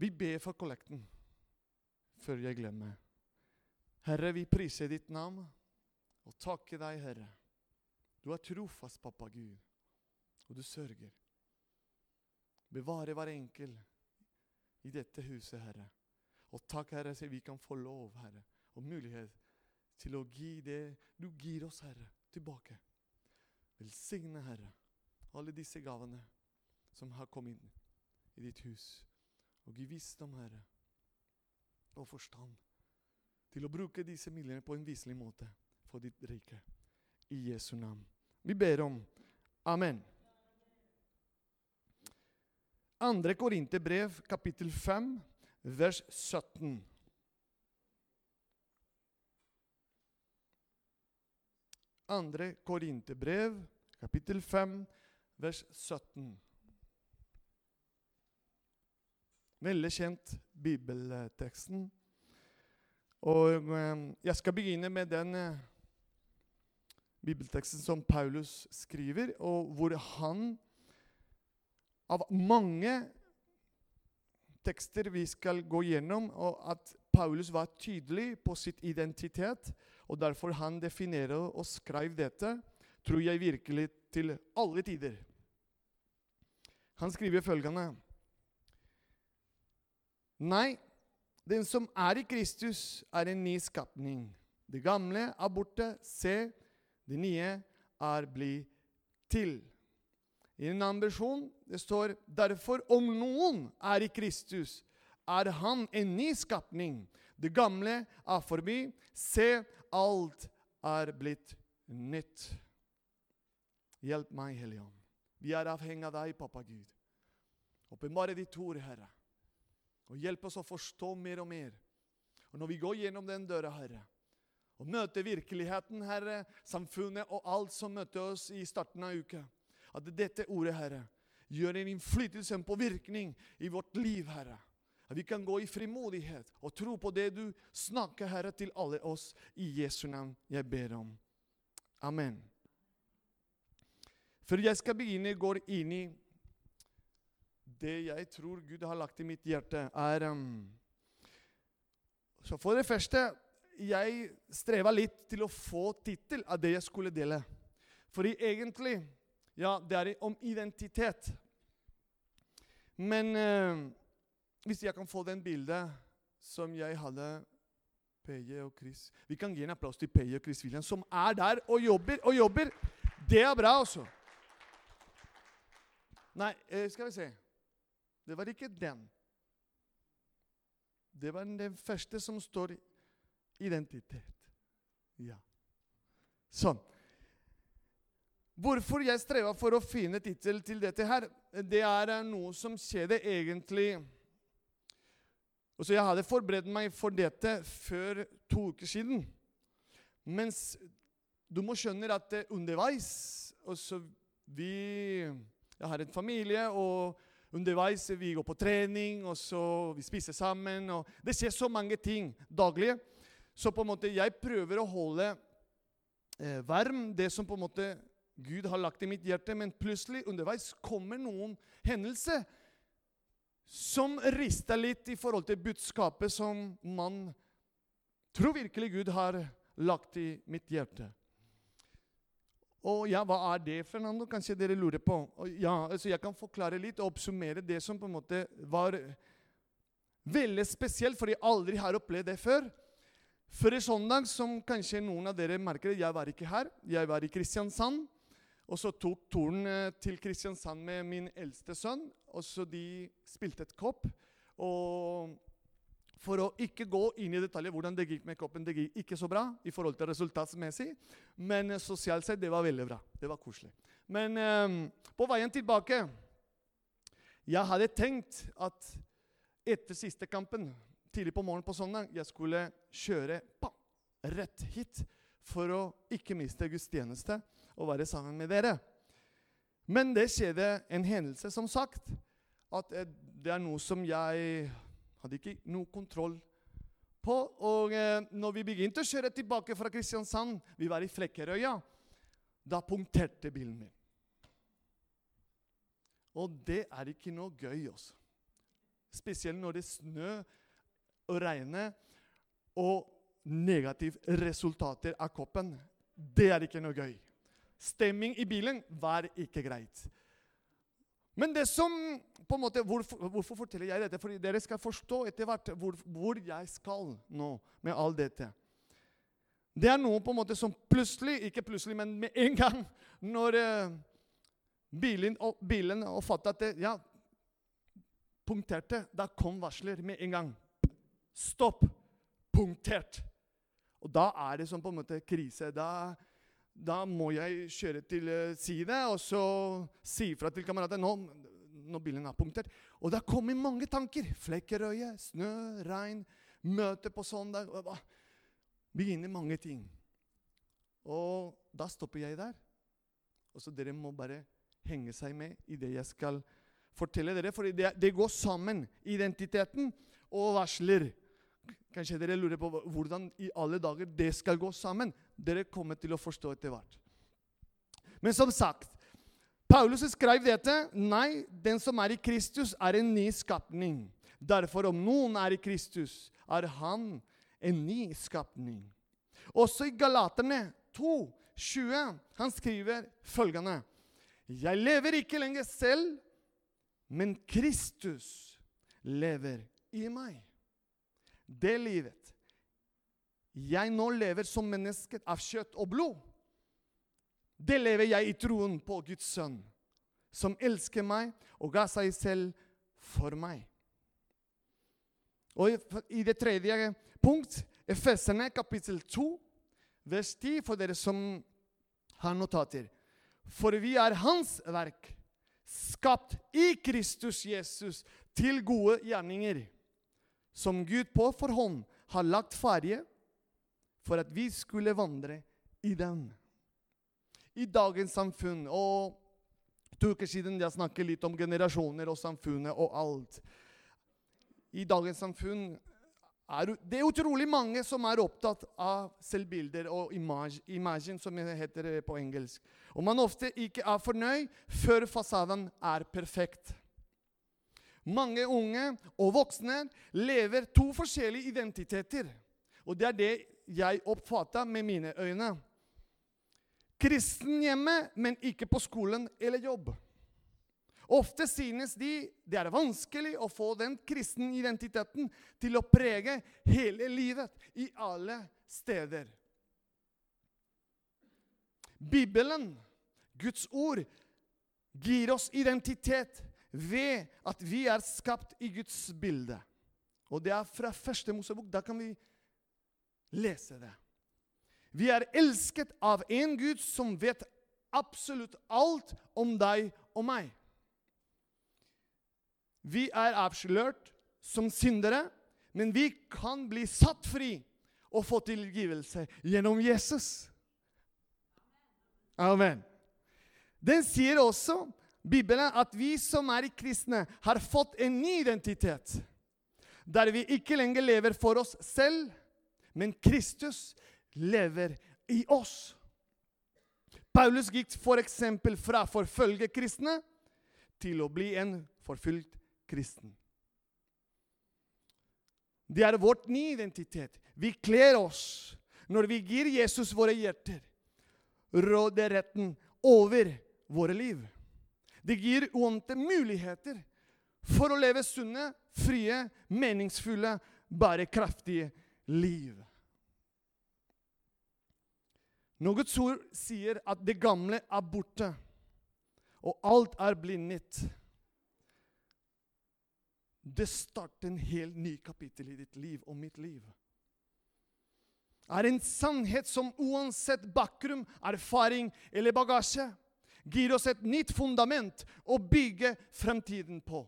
Vi ber for kollekten før jeg glemmer. Herre, vi priser ditt navn og takker deg, Herre. Du er trofast, pappa Gud, og du sørger. Bevare hver enkel i dette huset, Herre. Og takk, Herre, så vi kan få lov, Herre, og mulighet til å gi det du gir oss, Herre, tilbake. Velsigne, Herre, alle disse gavene som har kommet inn i ditt hus. Og gi visdom, Herre, og forstand til å bruke disse midlene på en viselig måte for ditt rike. I Jesu navn. Vi ber om Amen. Andre Korinterbrev, kapittel 5, vers 17. Andre Korinterbrev, kapittel 5, vers 17. Veldig kjent bibelteksten. Og eh, jeg skal begynne med den eh, bibelteksten som Paulus skriver, og hvor han av mange tekster vi skal gå gjennom, og at Paulus var tydelig på sitt identitet, og derfor han definerer og skrev dette, tror jeg virkelig til alle tider. Han skriver følgende Nei, den som er i Kristus, er en ny skapning. Det gamle er borte. Se, det nye er blitt til. I en annen versjon det står derfor om noen er i Kristus, er han en ny skapning. Det gamle er forbi. Se, alt er blitt nytt. Hjelp meg, Hellige Vi er avhengig av deg, pappa Gud. Åpenbare ditt ord, Herre. Og hjelp oss å forstå mer og mer. Og når vi går gjennom den døra, Herre, og møter virkeligheten, Herre, samfunnet og alt som møter oss i starten av uka, at dette ordet, Herre, gjør en innflytelse, en påvirkning i vårt liv, Herre. At vi kan gå i frimodighet og tro på det du snakker, Herre, til alle oss. I Jesu navn jeg ber om. Amen. Før jeg skal begynne, går inn i det jeg tror Gud har lagt i mitt hjerte, er um, Så for det første Jeg streva litt til å få tittel av det jeg skulle dele. Fordi egentlig Ja, det er om identitet. Men uh, hvis jeg kan få den bildet som jeg hadde Peje og Chris Vi kan gi en applaus til Peje og Chris William, som er der og jobber og jobber. Det er bra, altså. Nei, skal vi se. Det var ikke den. Det var den første som står identitet. Ja. Sånn. Hvorfor jeg strever for å finne tittel til dette her, det er noe som skjedde egentlig Altså, Jeg hadde forberedt meg for dette før to uker siden. Mens du må skjønne at underveis altså vi, Jeg har en familie, og underveis. Vi går på trening, og så vi spiser sammen. og Det skjer så mange ting daglig. Så på en måte jeg prøver å holde eh, varm det som på en måte Gud har lagt i mitt hjerte, men plutselig underveis kommer noen hendelser som rister litt i forhold til budskapet som man tror virkelig Gud har lagt i mitt hjerte. Og ja, hva er det, Fernando? Kanskje dere lurer på? Og ja, altså Jeg kan forklare litt og oppsummere det som på en måte var veldig spesielt, for jeg aldri har opplevd det før. Før søndag, som kanskje noen av dere merker, jeg var ikke her. Jeg var i Kristiansand. Og så tok turen eh, til Kristiansand med min eldste sønn. Og så de spilte et kopp. Og for å ikke gå inn i detaljer hvordan det gikk med koppen, det gikk ikke så bra i forhold til resultatsmessig, men eh, sosialt sett det var veldig bra. Det var koselig. Men um, på veien tilbake Jeg hadde tenkt at etter siste kampen, tidlig på morgenen på søndag, jeg skulle kjøre bam, rett hit for å ikke miste gudstjeneste og være sammen med dere. Men det skjedde en hendelse, som sagt, at eh, det er noe som jeg hadde ikke noe kontroll på. Og eh, når vi begynte å kjøre tilbake fra Kristiansand, vi var i Flekkerøya, da punkterte bilen min. Og det er ikke noe gøy, også. Spesielt når det snør og regner og negative resultater av koppen. Det er ikke noe gøy. Stemming i bilen var ikke greit. Men det som på en måte, hvorfor, hvorfor forteller jeg dette? Fordi dere skal forstå etter hvert hvor, hvor, jeg skal nå med alt dette. Det er noe på en måte som plutselig, ikke plutselig, men med en gang, når uh, bilen, og, bilen oppfattet at det, ja, punkterte, da kom varsler med en gang. Stopp! Punktert. Og da er det som på en måte krise. Da, da må jeg kjøre til uh, side og så si fra til kamerater nå, når bilen er punktert. Og da kommer mange tanker. Flekkerøye, snø, regn, møte på søndag. Begynner mange ting. Og da stopper jeg der. Og så dere må bare henge seg med i det jeg skal fortelle dere. For det, det går sammen, identiteten og varsler. Kanskje dere lurer på hvordan i alle dager det skal gå sammen. Dere kommer til å forstå etter hvert. Men som sagt, Paulus skrev dette. Nei, den som er i Kristus, er en ny skapning. Derfor, om noen er i Kristus, er han en ny skapning. Også i Galaterne 2, 20, han skriver følgende jeg lever ikke lenger selv, men Kristus lever i meg. Det livet jeg nå lever som menneske av kjøtt og blod, det lever jeg i troen på Guds sønn, som elsker meg og ga seg selv for meg. Og i det tredje punkt, Efesene kapittel 2, vers 10, for dere som har notater. For vi er Hans verk, skapt i Kristus Jesus til gode gjerninger, som Gud på forhånd har lagt ferdige for at vi skulle vandre i den. I dagens samfunn og to uker siden jeg snakket litt om generasjoner og samfunnet og alt. I dagens samfunn er det er utrolig mange som er opptatt av selvbilder og image, imagine, som det heter på engelsk. Og man ofte ikke er fornøyd før fasaden er perfekt. Mange unge og voksne lever to forskjellige identiteter. Og det er det jeg oppfatter med mine øyne. Kristen hjemme, men ikke på skolen eller jobb. Ofte synes de det er vanskelig å få den kristne identiteten til å prege hele livet i alle steder. Bibelen, Guds ord, gir oss identitet ved at vi er skapt i Guds bilde. Og det er fra første Mosebok. Da kan vi lese det. Vi er elsket av en Gud som vet absolutt alt om deg og meg. Vi er avslørt som syndere, men vi kan bli satt fri og få tilgivelse gjennom Jesus. Amen. Den sier også, Bibelen, at vi som er kristne, har fått en ny identitet. Der vi ikke lenger lever for oss selv, men Kristus lever i oss. Paulus gikk f.eks. fra forfølge kristne til å bli en forfulgt kristen. Det er vårt nye identitet. Vi kler oss når vi gir Jesus våre hjerter, råderetten over våre liv. Det gir uante muligheter for å leve sunne, frie, meningsfulle, bærekraftige liv. Noe ord sier at det gamle er borte, og alt er blindet. Det starter en helt ny kapittel i ditt liv og mitt liv. Er en sannhet som uansett bakgrunn, erfaring eller bagasje gir oss et nytt fundament å bygge fremtiden på.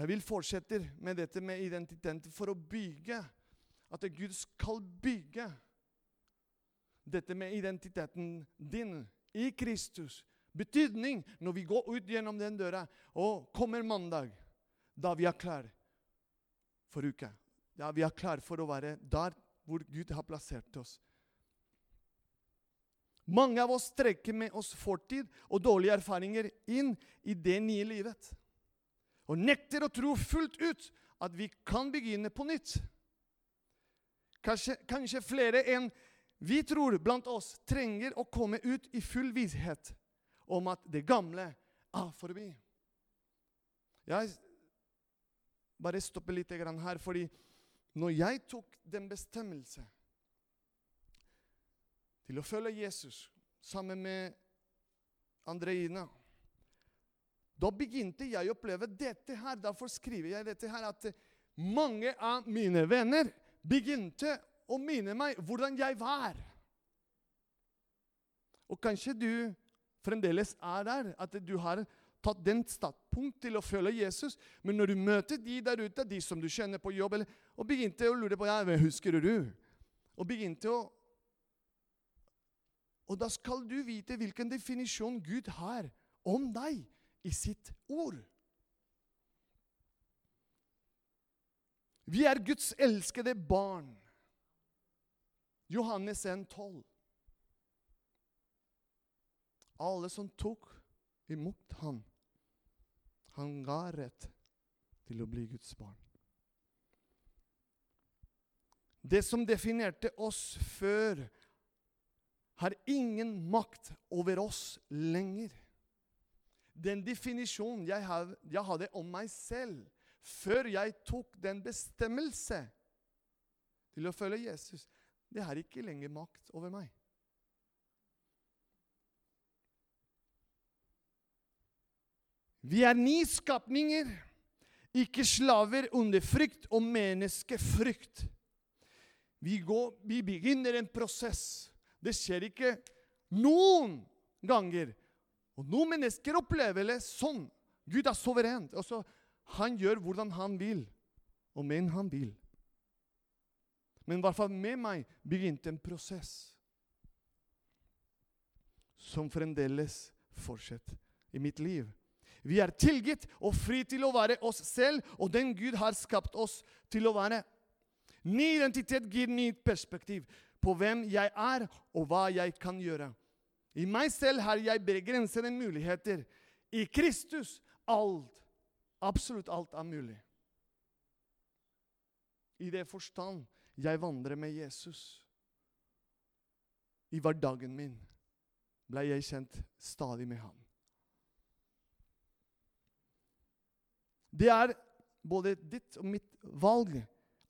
Jeg vil fortsette med dette med identitet for å bygge. At Gud skal bygge dette med identiteten din i Kristus. Betydning når vi går ut gjennom den døra og kommer mandag, da vi er klar for uka. Da vi er klar for å være der hvor Gud har plassert oss. Mange av oss trekker med oss fortid og dårlige erfaringer inn i det nye livet. Og nekter å tro fullt ut at vi kan begynne på nytt. Kanskje, kanskje flere enn vi tror blant oss trenger å komme ut i full visshet om at det gamle er forbi. Jeg bare stopper litt her, fordi når jeg tok den bestemmelse til å følge Jesus sammen med Andreina Da begynte jeg å oppleve dette her. Derfor skriver jeg dette her, at mange av mine venner begynte å minne meg hvordan jeg var. Og kanskje du fremdeles er der, at du har tatt den startpunkt til å følge Jesus. Men når du møter de der ute, de som du kjenner på jobb, eller, og begynte å lure på ja, hvem husker du? Og begynte å Og da skal du vite hvilken definisjon Gud har om deg i sitt ord. Vi er Guds elskede barn. Johannes 1, 12. Alle som tok imot ham, han ga rett til å bli Guds barn. Det som definerte oss før, har ingen makt over oss lenger. Den definisjonen jeg, had, jeg hadde om meg selv før jeg tok den bestemmelse til å følge Jesus, det har ikke lenger makt over meg. Vi er nyskapninger, ikke slaver under frykt og menneskefrykt. Vi, går, vi begynner en prosess. Det skjer ikke noen ganger. Og noen mennesker opplever det sånn. Gud er suveren. Altså, han gjør hvordan han vil, og men han vil. Men i hvert fall med meg begynte en prosess som fremdeles fortsetter i mitt liv. Vi er tilgitt og fri til å være oss selv og den Gud har skapt oss til å være. Ny identitet gir nytt perspektiv på hvem jeg er, og hva jeg kan gjøre. I meg selv har jeg begrensede muligheter. I Kristus alt, absolutt alt er mulig. I det forstand jeg vandrer med Jesus. I hverdagen min ble jeg kjent stadig med ham. Det er både ditt og mitt valg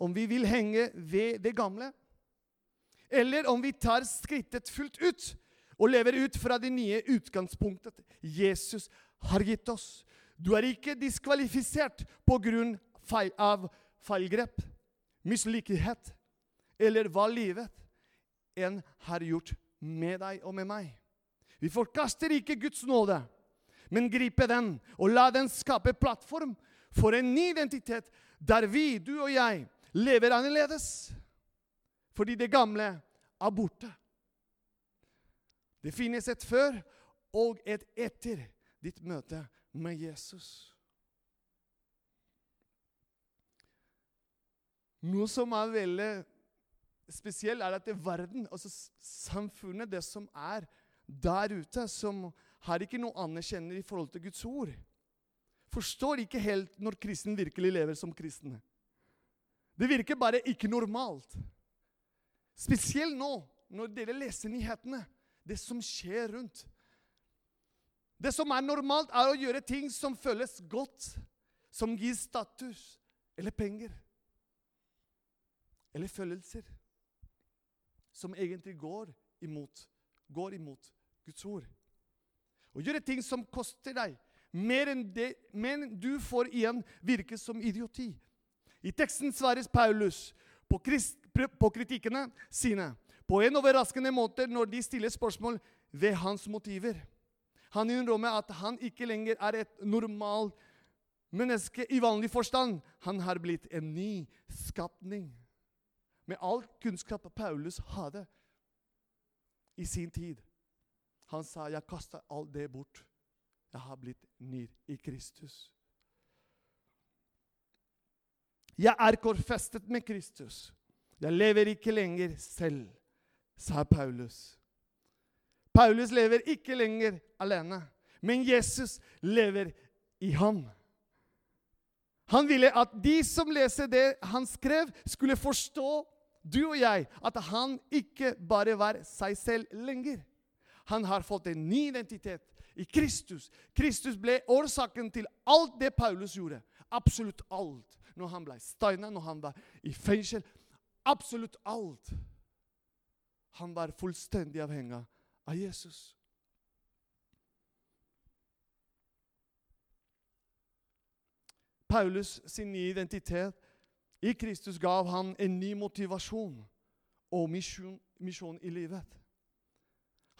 om vi vil henge ved det gamle, eller om vi tar skrittet fullt ut og lever ut fra det nye utgangspunktet Jesus har gitt oss. Du er ikke diskvalifisert pga. Feil, av feilgrep, mislikhet eller hva livet enn har gjort med deg og med meg. Vi forkaster ikke Guds nåde, men griper den og la den skape plattform for en ny identitet der vi, du og jeg, lever annerledes. Fordi det gamle er borte. Det finnes et før og et etter ditt møte med Jesus. Noe som er veldig spesielt, er at det verden, altså samfunnet, det som er der ute, som har ikke noe anerkjenner i forhold til Guds ord forstår ikke helt når kristen virkelig lever som kristne. Det virker bare ikke normalt. Spesielt nå, når dere leser nyhetene. Det som skjer rundt. Det som er normalt, er å gjøre ting som føles godt, som gir status eller penger. Eller følelser. Som egentlig går imot, går imot Guds ord. Å gjøre ting som koster deg, mer enn det, men du får igjen virke som idioti. I teksten svares Paulus på, krist, på kritikkene sine på en overraskende måte når de stiller spørsmål ved hans motiver. Han innrømmer at han ikke lenger er et normalt menneske i vanlig forstand. Han har blitt en ny skapning. Med all kunnskap Paulus hadde i sin tid. Han sa, 'Jeg kasta alt det bort.' Jeg har blitt ny i Kristus. Jeg er korfestet med Kristus. Jeg lever ikke lenger selv, sa Paulus. Paulus lever ikke lenger alene, men Jesus lever i ham. Han ville at de som leser det han skrev, skulle forstå, du og jeg, at han ikke bare var seg selv lenger. Han har fått en ny identitet i Kristus. Kristus ble årsaken til alt det Paulus gjorde. Absolutt alt. Når han ble steina, når han var i fengsel. Absolutt alt. Han var fullstendig avhengig av Jesus. Paulus sin nye identitet i Kristus gav han en ny motivasjon og misjon, misjon i livet.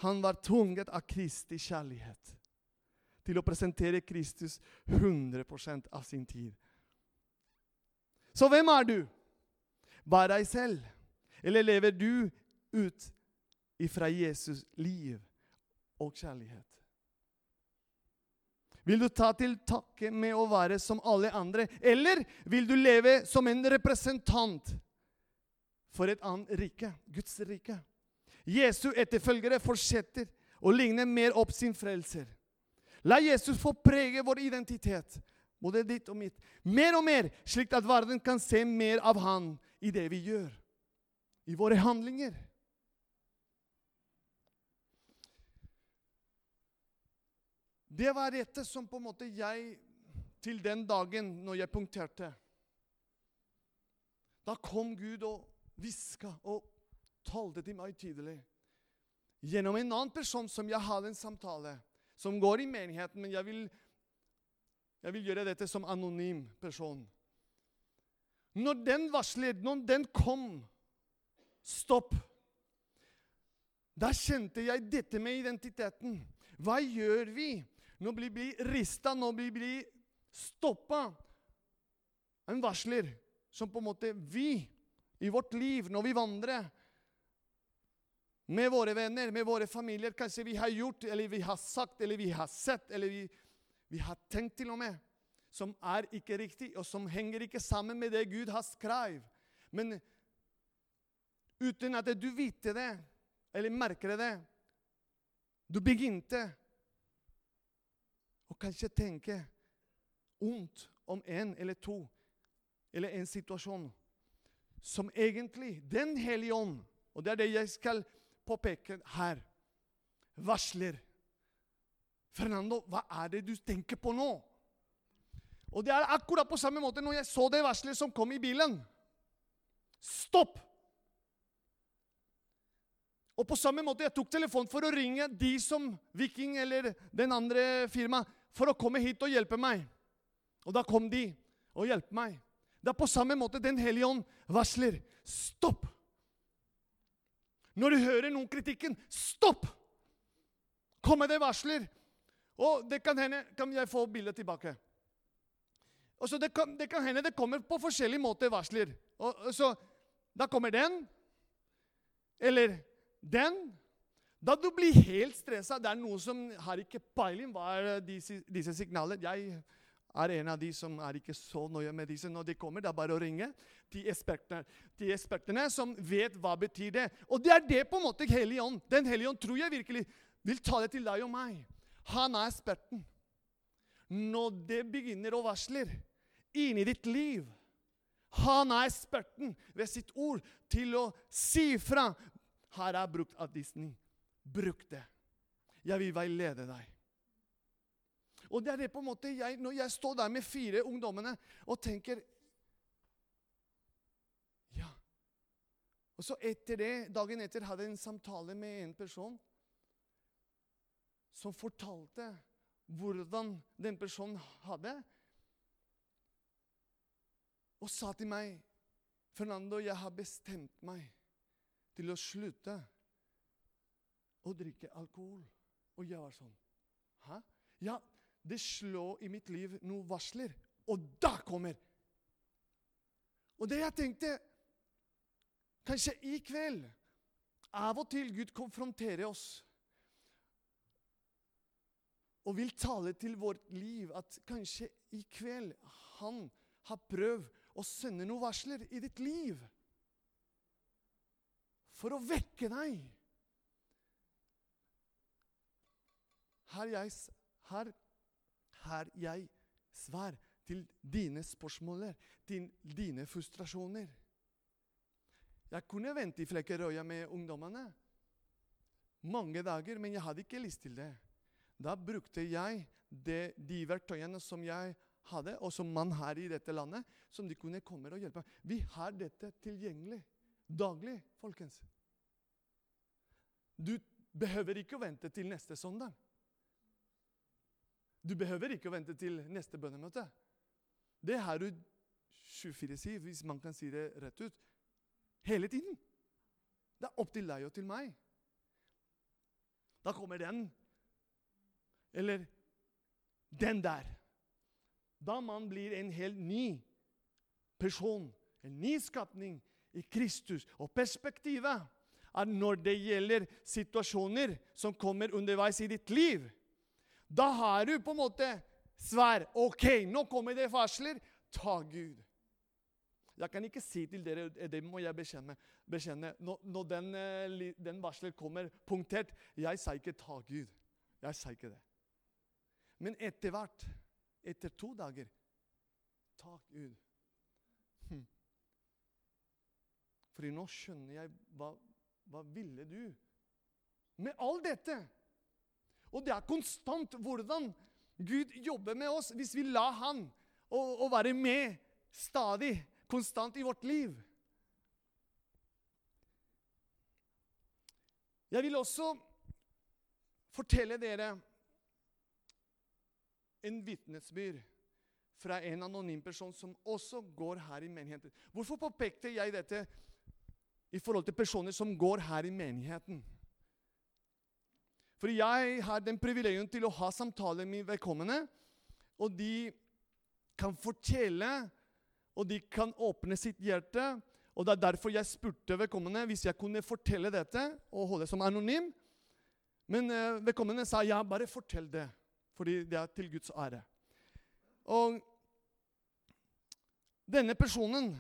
Han var tvunget av Kristi kjærlighet til å presentere Kristus 100% av sin tid. Så hvem er du? Vær deg selv? Eller lever du ut ifra Jesus liv og kjærlighet? Vil du ta til takke med å være som alle andre, eller vil du leve som en representant for et annet rike, Guds rike? Jesu etterfølgere fortsetter å ligne mer opp sin frelser. La Jesus få prege vår identitet, både ditt og mitt, mer og mer, slik at verden kan se mer av Han i det vi gjør, i våre handlinger. Det var rettet som på en måte jeg Til den dagen når jeg punkterte Da kom Gud og hviska og talte til meg tydelig. Gjennom en annen person som jeg hadde en samtale, som går i menigheten, men jeg vil, jeg vil gjøre dette som anonym person. Når den varsler, når den kom Stopp! Da kjente jeg dette med identiteten. Hva gjør vi når vi rista, nå blir vi blir stoppa? En varsler som på en måte vi i vårt liv, når vi vandrer med våre venner, med våre familier Kanskje vi har gjort, eller vi har sagt, eller vi har sett, eller vi, vi har tenkt til og med, som er ikke riktig, og som henger ikke sammen med det Gud har skrevet. Men uten at du vet det, eller merker det, du begynte kanskje tenke ondt om en eller to, eller en situasjon, som egentlig Den hellige ånd, og det er det jeg skal påpeke her, varsler. Fernando, hva er det du tenker på nå? Og det er akkurat på samme måte når jeg så det varselet som kom i bilen. Stopp! Og på samme måte jeg tok telefonen for å ringe de som Viking eller den andre firmaet for å komme hit og hjelpe meg. Og da kom de og hjalp meg. Det er på samme måte Den hellige ånd varsler. Stopp! Når du hører noen kritikken, stopp! Kom med det varsler. Og det kan hende Kan jeg få bildet tilbake? Og så det, kan, det kan hende det kommer på forskjellige måter varsler. Og, og så, Da kommer den. Eller den. Da du blir helt stressa Det er noen som har ikke peiling hva er disse, disse signalene. Jeg er en av de som er ikke så nøye med disse når de kommer. Det er bare å ringe til ekspertene, de ekspertene som vet hva betyr det. Og det er det på en måte Hellige Ånd. Den hellige ånd tror jeg virkelig vil ta det til deg og meg. Han er eksperten. Når det begynner å varsler inni ditt liv Han er eksperten ved sitt ord til å si fra. Her er brukt av Disney. Bruk det. Jeg vil veilede deg. Og det er det på en måte jeg, Når jeg står der med fire ungdommene og tenker Ja. Og så etter det, dagen etter hadde jeg en samtale med en person som fortalte hvordan den personen hadde. Og sa til meg, 'Fernando, jeg har bestemt meg til å slutte å drikke alkohol.' Og jeg var sånn Hæ? Ja, det slår i mitt liv noen varsler. Og da kommer Og det jeg tenkte Kanskje i kveld Av og til Gud konfronterer oss og vil tale til vårt liv at kanskje i kveld han har prøvd å sende noen varsler i ditt liv. For å vekke deg. Har jeg, her, har jeg svar til dine spørsmål, til dine frustrasjoner. Jeg kunne vente i Flekkerøya med ungdommene mange dager, men jeg hadde ikke lyst til det. Da brukte jeg det, de verktøyene som jeg hadde, og som man har i dette landet, som de kunne komme og hjelpe. Vi har dette tilgjengelig daglig, folkens. Du behøver ikke å vente til neste søndag. Du behøver ikke å vente til neste bønnemøte. Det har du 24-7, hvis man kan si det rett ut. Hele tiden. Det er opp til deg og til meg. Da kommer den. Eller den der. Da man blir en helt ny person, en ny skapning i Kristus. Og perspektivet er når det gjelder situasjoner som kommer underveis i ditt liv. Da har du på en måte svær. OK, nå kommer det varsler. Ta Gud. Jeg kan ikke si til dere, eh, det må jeg bekjenne, bekjenne. Når, når den, eh, den varsler kommer punktert Jeg sa ikke 'ta Gud'. Jeg sa ikke det. Men etter hvert, etter to dager Ta Gud. Hm. Fordi nå skjønner jeg hva, hva ville du med all dette? Og det er konstant hvordan Gud jobber med oss hvis vi lar Han å, være med stadig, konstant i vårt liv. Jeg vil også fortelle dere en vitnesbyrd fra en anonym person som også går her i menigheten. Hvorfor påpekte jeg dette i forhold til personer som går her i menigheten? For jeg har den privilegium til å ha samtaler med vedkommende, og de kan fortelle, og de kan åpne sitt hjerte. Og det er derfor jeg spurte vedkommende hvis jeg kunne fortelle dette og holde som anonym. Men eh, vedkommende sa ja, bare fortell det, fordi det er til Guds ære. Og denne personen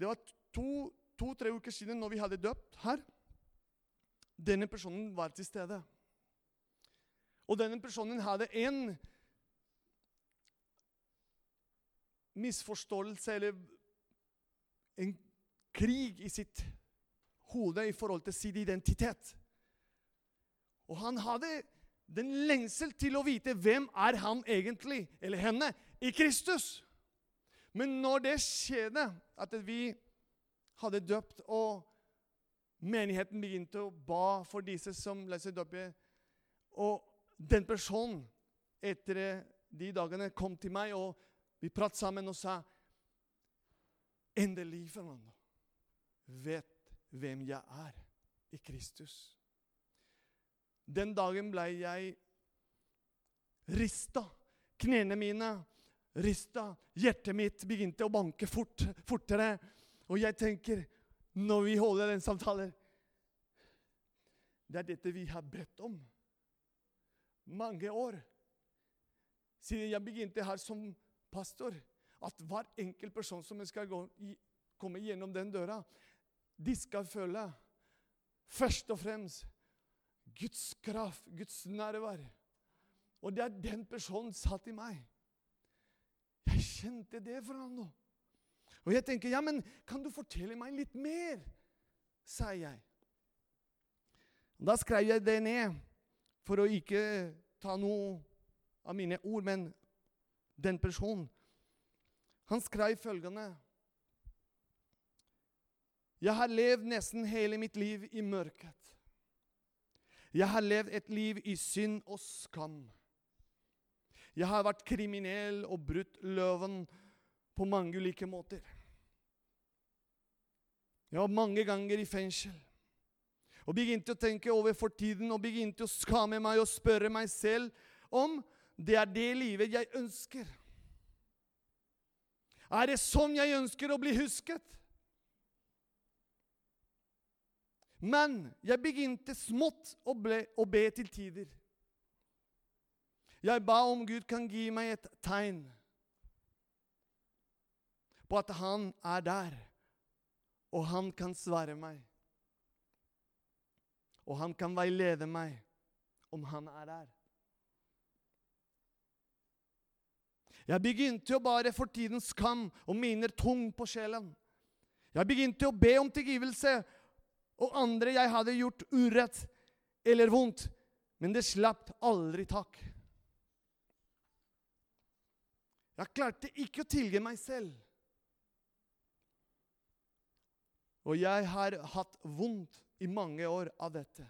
Det var to-tre to, uker siden når vi hadde døpt her. Denne personen var til stede. Og denne personen hadde en misforståelse eller en krig i sitt hode i forhold til sin identitet. Og han hadde den lengsel til å vite hvem er han egentlig, eller henne, i Kristus. Men når det skjedde, at vi hadde døpt, og menigheten begynte å ba for disse som dåpet, og den personen etter de dagene kom til meg, og vi pratet sammen og sa Endelig, Fernando, vet hvem jeg er i Kristus. Den dagen ble jeg rista. Knærne mine rista. Hjertet mitt begynte å banke fort, fortere. Og jeg tenker, når vi holder den samtalen Det er dette vi har bedt om mange år. Siden jeg begynte her som pastor, at hver enkelt person som skal gå, komme gjennom den døra, de skal føle først og fremst Guds kraft, Guds nærvær. Og det er den personen sa til meg. Jeg kjente det for ham nå. Og jeg tenker, ja, men kan du fortelle meg litt mer? sa jeg. Da skrev jeg det ned, for å ikke ta noe av mine ord, men den personen. Han skrev følgende Jeg har levd nesten hele mitt liv i mørket. Jeg har levd et liv i synd og skam. Jeg har vært kriminell og brutt loven på mange ulike måter. Jeg var mange ganger i fengsel. Og begynte å tenke over fortiden og begynte å skamme meg og spørre meg selv om det er det livet jeg ønsker. Er det sånn jeg ønsker å bli husket? Men jeg begynte smått å, ble, å be til tider. Jeg ba om Gud kan gi meg et tegn på at han er der, og han kan svare meg. Og han kan veilede meg om han er der. Jeg begynte å bare for tidens skam og miner tung på sjelen. Jeg begynte å be om tilgivelse og andre jeg hadde gjort urett eller vondt, men det slapp aldri tak. Jeg klarte ikke å tilgi meg selv. Og jeg har hatt vondt i mange år av dette.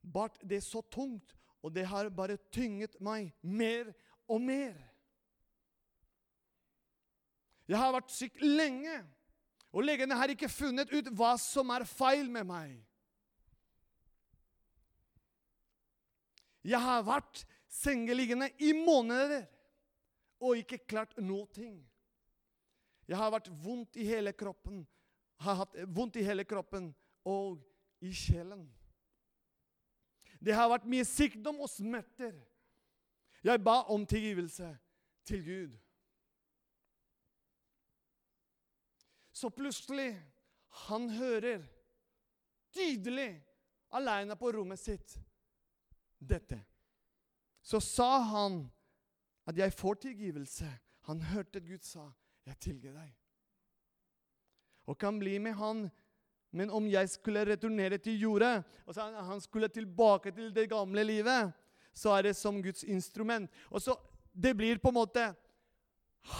Bart det er så tungt, og det har bare tynget meg mer og mer. Jeg har vært syk lenge, og legene har ikke funnet ut hva som er feil med meg. Jeg har vært sengeliggende i måneder og ikke klart noe. Jeg har vært vondt i hele kroppen, har hatt vondt i hele kroppen og i sjelen. Det har vært mye sykdom og smerter. Jeg ba om tilgivelse til Gud. Så plutselig han hører tydelig alene på rommet sitt dette. Så sa han at 'jeg får tilgivelse'. Han hørte Gud sa 'jeg tilgir deg'. Og kan bli med han men om jeg skulle returnere til jordet, og så han skulle tilbake til det gamle livet, så er det som Guds instrument. Og så Det blir på en måte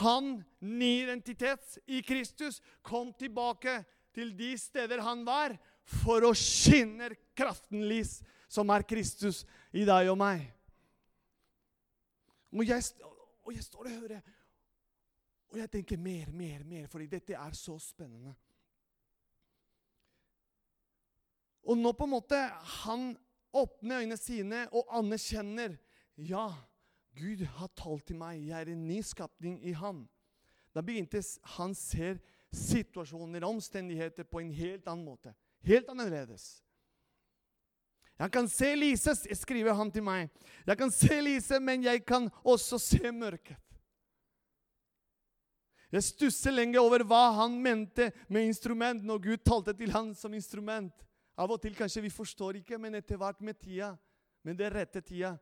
Han, ny identitet i Kristus, kom tilbake til de steder han var, for å skinne kraften lys, som er Kristus i deg og meg. Og jeg, og jeg står og hører, og jeg tenker mer, mer, mer, fordi dette er så spennende. Og nå på en måte han åpner øynene sine og anerkjenner Ja, Gud har talt til meg. Jeg er en ny skapning i Han. Da begynte han ser situasjoner og omstendigheter på en helt annen måte. Helt annerledes. Jeg kan se lyset, skriver han til meg. Jeg kan se lyset, men jeg kan også se mørket. Jeg stusser lenge over hva han mente med instrument når Gud talte til han som instrument. Av og til kanskje vi forstår ikke, men etter hvert med tida, med det rette tida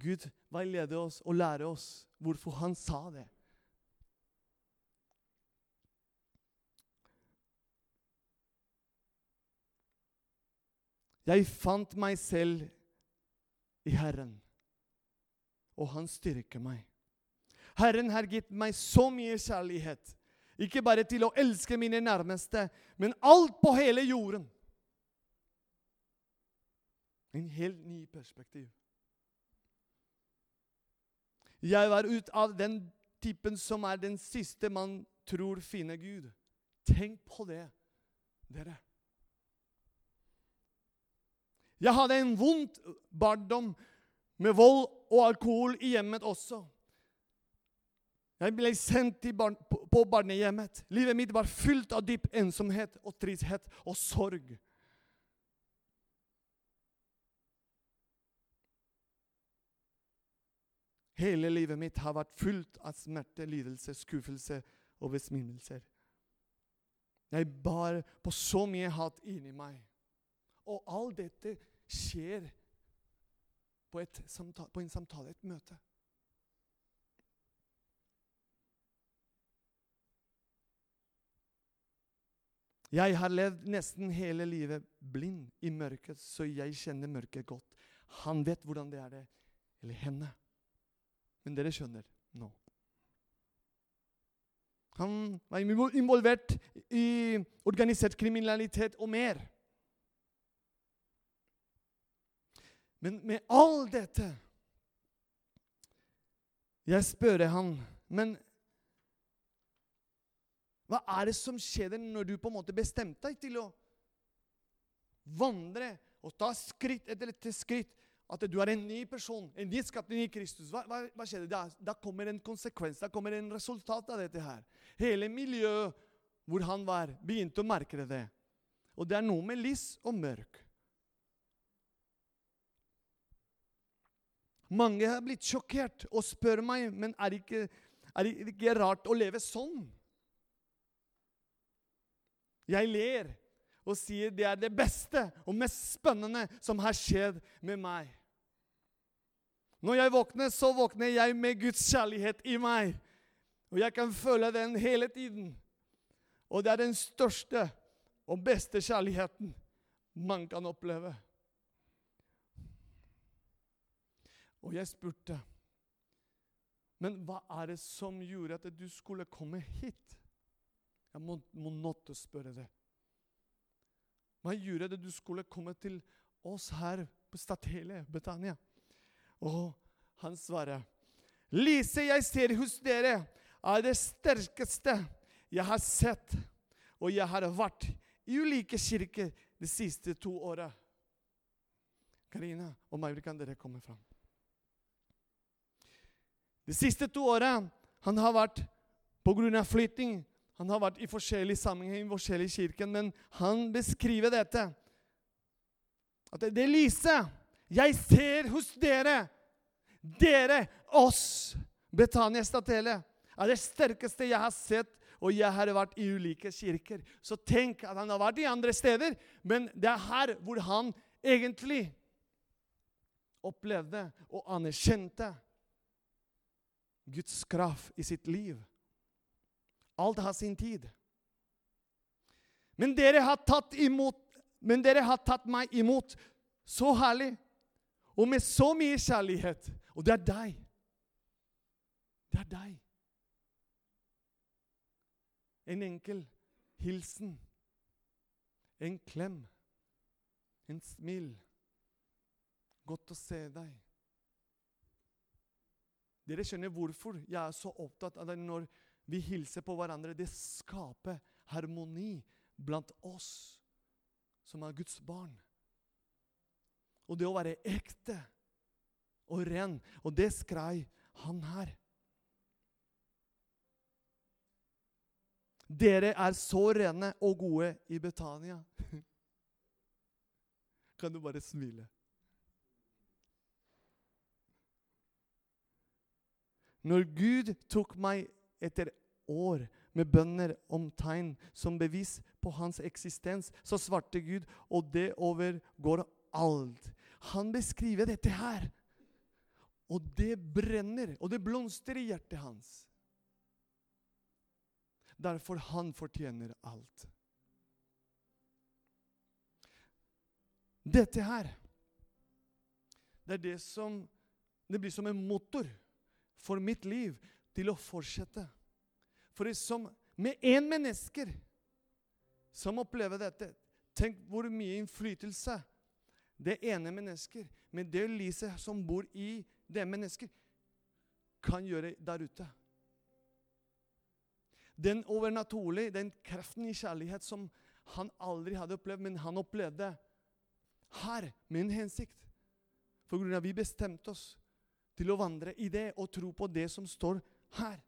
Gud veileder oss og lærer oss hvorfor han sa det. Jeg fant meg selv i Herren, og han styrker meg. Herren har gitt meg så mye kjærlighet, ikke bare til å elske mine nærmeste, men alt på hele jorden. En helt ny perspektiv. Jeg var ut av den typen som er den siste man tror finner Gud. Tenk på det, dere. Jeg hadde en vondt barndom med vold og alkohol i hjemmet også. Jeg ble sendt barn, på barnehjemmet. Livet mitt var fylt av dyp ensomhet og tristhet og sorg. Hele livet mitt har vært fylt av smerte, lidelse, skuffelse og besminnelser. Jeg bar på så mye hat inni meg. Og alt dette skjer på, samtale, på en samtale, et møte. Jeg har levd nesten hele livet blind i mørket, så jeg kjenner mørket godt. Han vet hvordan det er, det, eller henne. Men dere skjønner nå. Han var involvert i organisert kriminalitet og mer. Men med all dette Jeg spør han, men hva er det som skjer når du på en måte bestemte deg til å vandre og ta skritt etter skritt at du er en ny person, en ny skapning i Kristus, hva, hva, hva skjer? Da, da kommer en konsekvens, da kommer en resultat av dette her. Hele miljøet hvor han var, begynte å merke det. Og det er noe med lys og mørk. Mange har blitt sjokkert og spør meg men er det ikke, er det ikke rart å leve sånn. Jeg ler og sier det er det beste og mest spennende som har skjedd med meg. Når jeg våkner, så våkner jeg med Guds kjærlighet i meg. Og jeg kan føle den hele tiden. Og det er den største og beste kjærligheten man kan oppleve. Og jeg spurte Men hva er det som gjorde at du skulle komme hit? Jeg må, må å spørre det. Hva gjorde det du skulle komme til oss her på Statele, Betania? Og han svarer, Lise, jeg ser hos dere er det sterkeste jeg har sett, og jeg har vært i ulike kirker de siste to åra. Karina og Mauri, kan dere komme fram? De siste to åra han har vært pga. flytting. Han har vært i forskjellige sammenheng i forskjellige kirken, men han beskriver dette. At det, det lyset jeg ser hos dere, dere, oss, Betania Statele, er det sterkeste jeg har sett, og jeg har vært i ulike kirker. Så tenk at han har vært i andre steder, men det er her hvor han egentlig opplevde og anerkjente Guds kraft i sitt liv. Alt har sin tid. Men dere har tatt imot Men dere har tatt meg imot så herlig og med så mye kjærlighet. Og det er deg. Det er deg. En enkel hilsen. En klem. En smil. Godt å se deg. Dere skjønner hvorfor jeg er så opptatt av det når vi hilser på hverandre. Det skaper harmoni blant oss som er Guds barn. Og det å være ekte og ren. Og det skrei han her. Dere er så rene og gode i Betania. Kan du bare smile? Når Gud tok meg etter år med bønner om tegn som bevis på hans eksistens, så svarte Gud, og det overgår alt. Han beskriver dette her. Og det brenner, og det blomstrer i hjertet hans. Derfor han fortjener alt. Dette her, det er det som Det blir som en motor for mitt liv til å fortsette. For som med én mennesker som opplever dette Tenk hvor mye innflytelse det ene mennesket, med det lyset som bor i det mennesket, kan gjøre der ute. Den overnaturlige, den kraften i kjærlighet som han aldri hadde opplevd, men han opplevde her med en hensikt. For grunn av at vi bestemte oss til å vandre i det og tro på det som står her.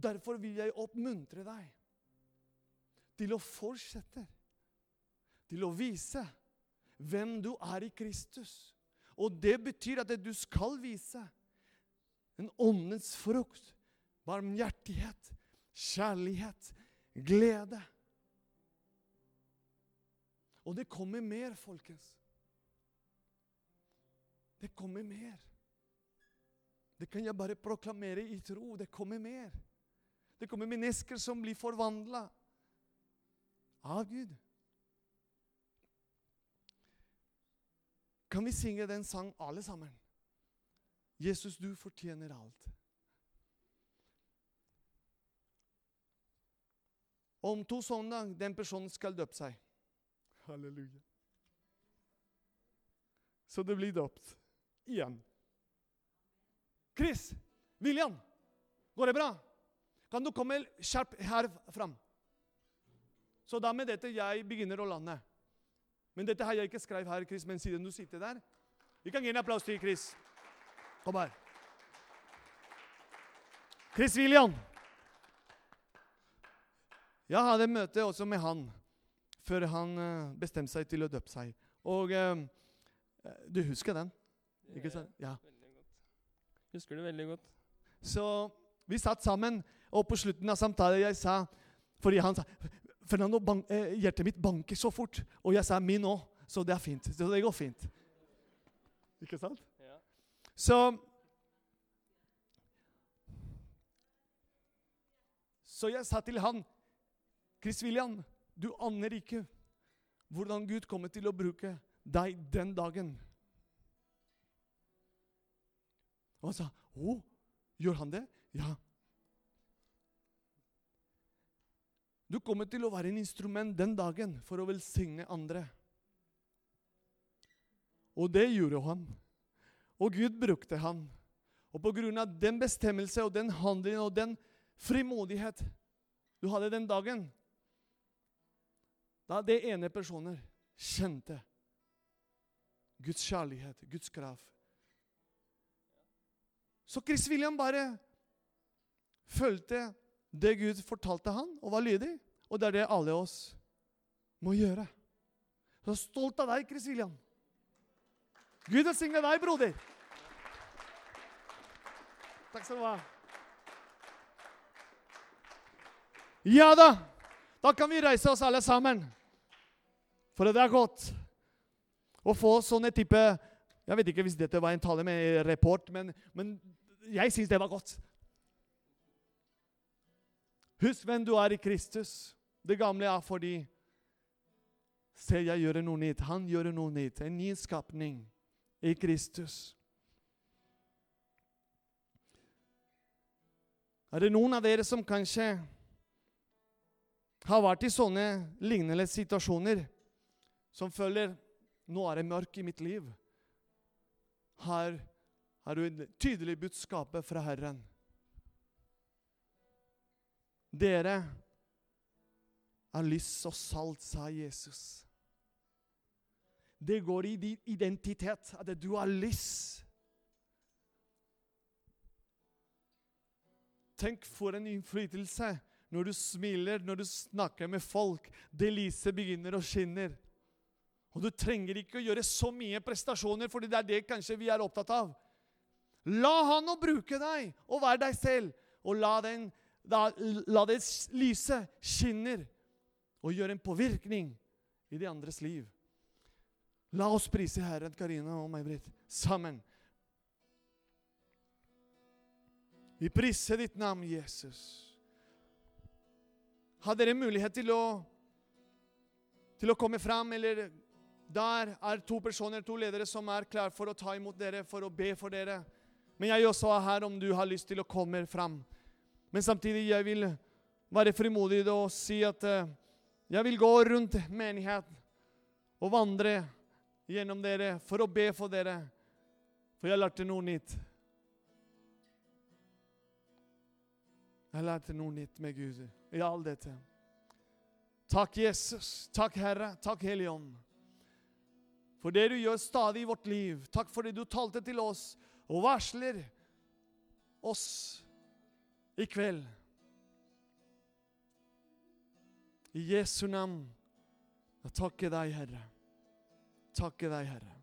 Derfor vil jeg oppmuntre deg til å fortsette, til å vise hvem du er i Kristus. Og det betyr at du skal vise en åndens frukt. Barmhjertighet, kjærlighet, glede. Og det kommer mer, folkens. Det kommer mer. Det kan jeg bare proklamere i tro. Det kommer mer. Det kommer mennesker som blir forvandla av Gud. Kan vi synge den sang alle sammen? Jesus, du fortjener alt. Om to søndag den personen skal døpe seg. Halleluja. Så det blir døpt igjen. Chris, William, går det bra? Kan du komme skjerp her fram? Så da med dette jeg begynner å lande. Men dette har jeg ikke skrevet her, Chris, men siden du sitter der Vi kan gi en applaus til Chris. Kom her. Chris William. Jeg hadde møte også med han før han eh, bestemte seg til å døpe seg. Og uh, du husker den? Ikke sant? Ja. Husker det veldig godt. Så vi satt sammen, og på slutten av samtalen jeg sa Fordi han sa Fernando, eh, hjertet mitt banker så fort. Og jeg sa min òg, så det er fint. Så det går fint. Ikke sant? Ja. Så Så jeg sa til han, Chris William, du aner ikke hvordan Gud kommer til å bruke deg den dagen. Og han sa, å, gjør han det? Ja. Du kommer til å være en instrument den dagen for å velsigne andre. Og det gjorde han. Og Gud brukte han. Og av den bestemmelse og den handelen og den frimodighet du hadde den dagen Da det ene personer kjente Guds kjærlighet, Guds krav. Så Chris William bare fulgte det Gud fortalte han, og var lydig. Og det er det alle oss må gjøre. Så stolt av deg, Chris William. Gud velsigne deg, broder. Takk skal du ha. Ja da! Da kan vi reise oss alle sammen. For det er godt å få sånne type Jeg vet ikke hvis dette var en tale med report, men, men jeg syns det var godt. Husk hvem du er i Kristus. Det gamle er fordi Se, jeg gjør noe nytt. Han gjør noe nytt. En ny skapning i Kristus. Er det noen av dere som kanskje har vært i sånne lignende situasjoner, som føler nå er det mørkt i mitt liv? Her har du et tydelig budskap fra Herren. Dere er lys og salt, sa Jesus. Det går i din identitet, at du er lys. Tenk for en innflytelse når du smiler, når du snakker med folk. Det lyset begynner å skinne. Og du trenger ikke å gjøre så mye prestasjoner, fordi det er det kanskje vi er opptatt av. La han å bruke deg, og være deg selv. Og la, den, la, la det lyset skinner og gjøre en påvirkning i de andres liv. La oss prise Herren, Karina og May-Britt, sammen. Vi priser ditt navn, Jesus. Har dere mulighet til å, til å komme fram, eller der er to personer, to ledere, som er klare for å ta imot dere, for å be for dere. Men jeg også er her om du har lyst til å komme fram. Men samtidig jeg vil være frimodig og si at uh, jeg vil gå rundt menigheten og vandre gjennom dere for å be for dere. For jeg lærte noe nytt. Jeg lærte noe nytt med Gud i all dette. Takk, Jesus. Takk, Herre. Takk, Hellige. For det du gjør stadig i vårt liv. Takk for det du talte til oss og varsler oss i kveld. I Jesu navn. Jeg takker deg, Herre. Takker deg, Herre.